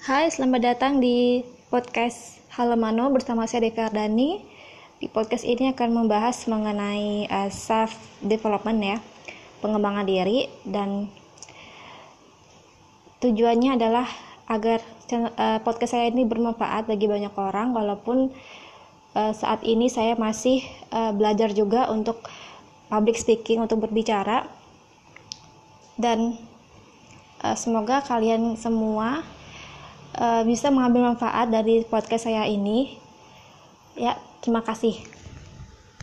Hai, selamat datang di podcast Halamano bersama saya Devi Ardani. Di podcast ini akan membahas mengenai uh, self development ya, pengembangan diri dan tujuannya adalah agar uh, podcast saya ini bermanfaat bagi banyak orang walaupun uh, saat ini saya masih uh, belajar juga untuk public speaking untuk berbicara dan uh, semoga kalian semua uh, bisa mengambil manfaat dari podcast saya ini. Ya, terima kasih.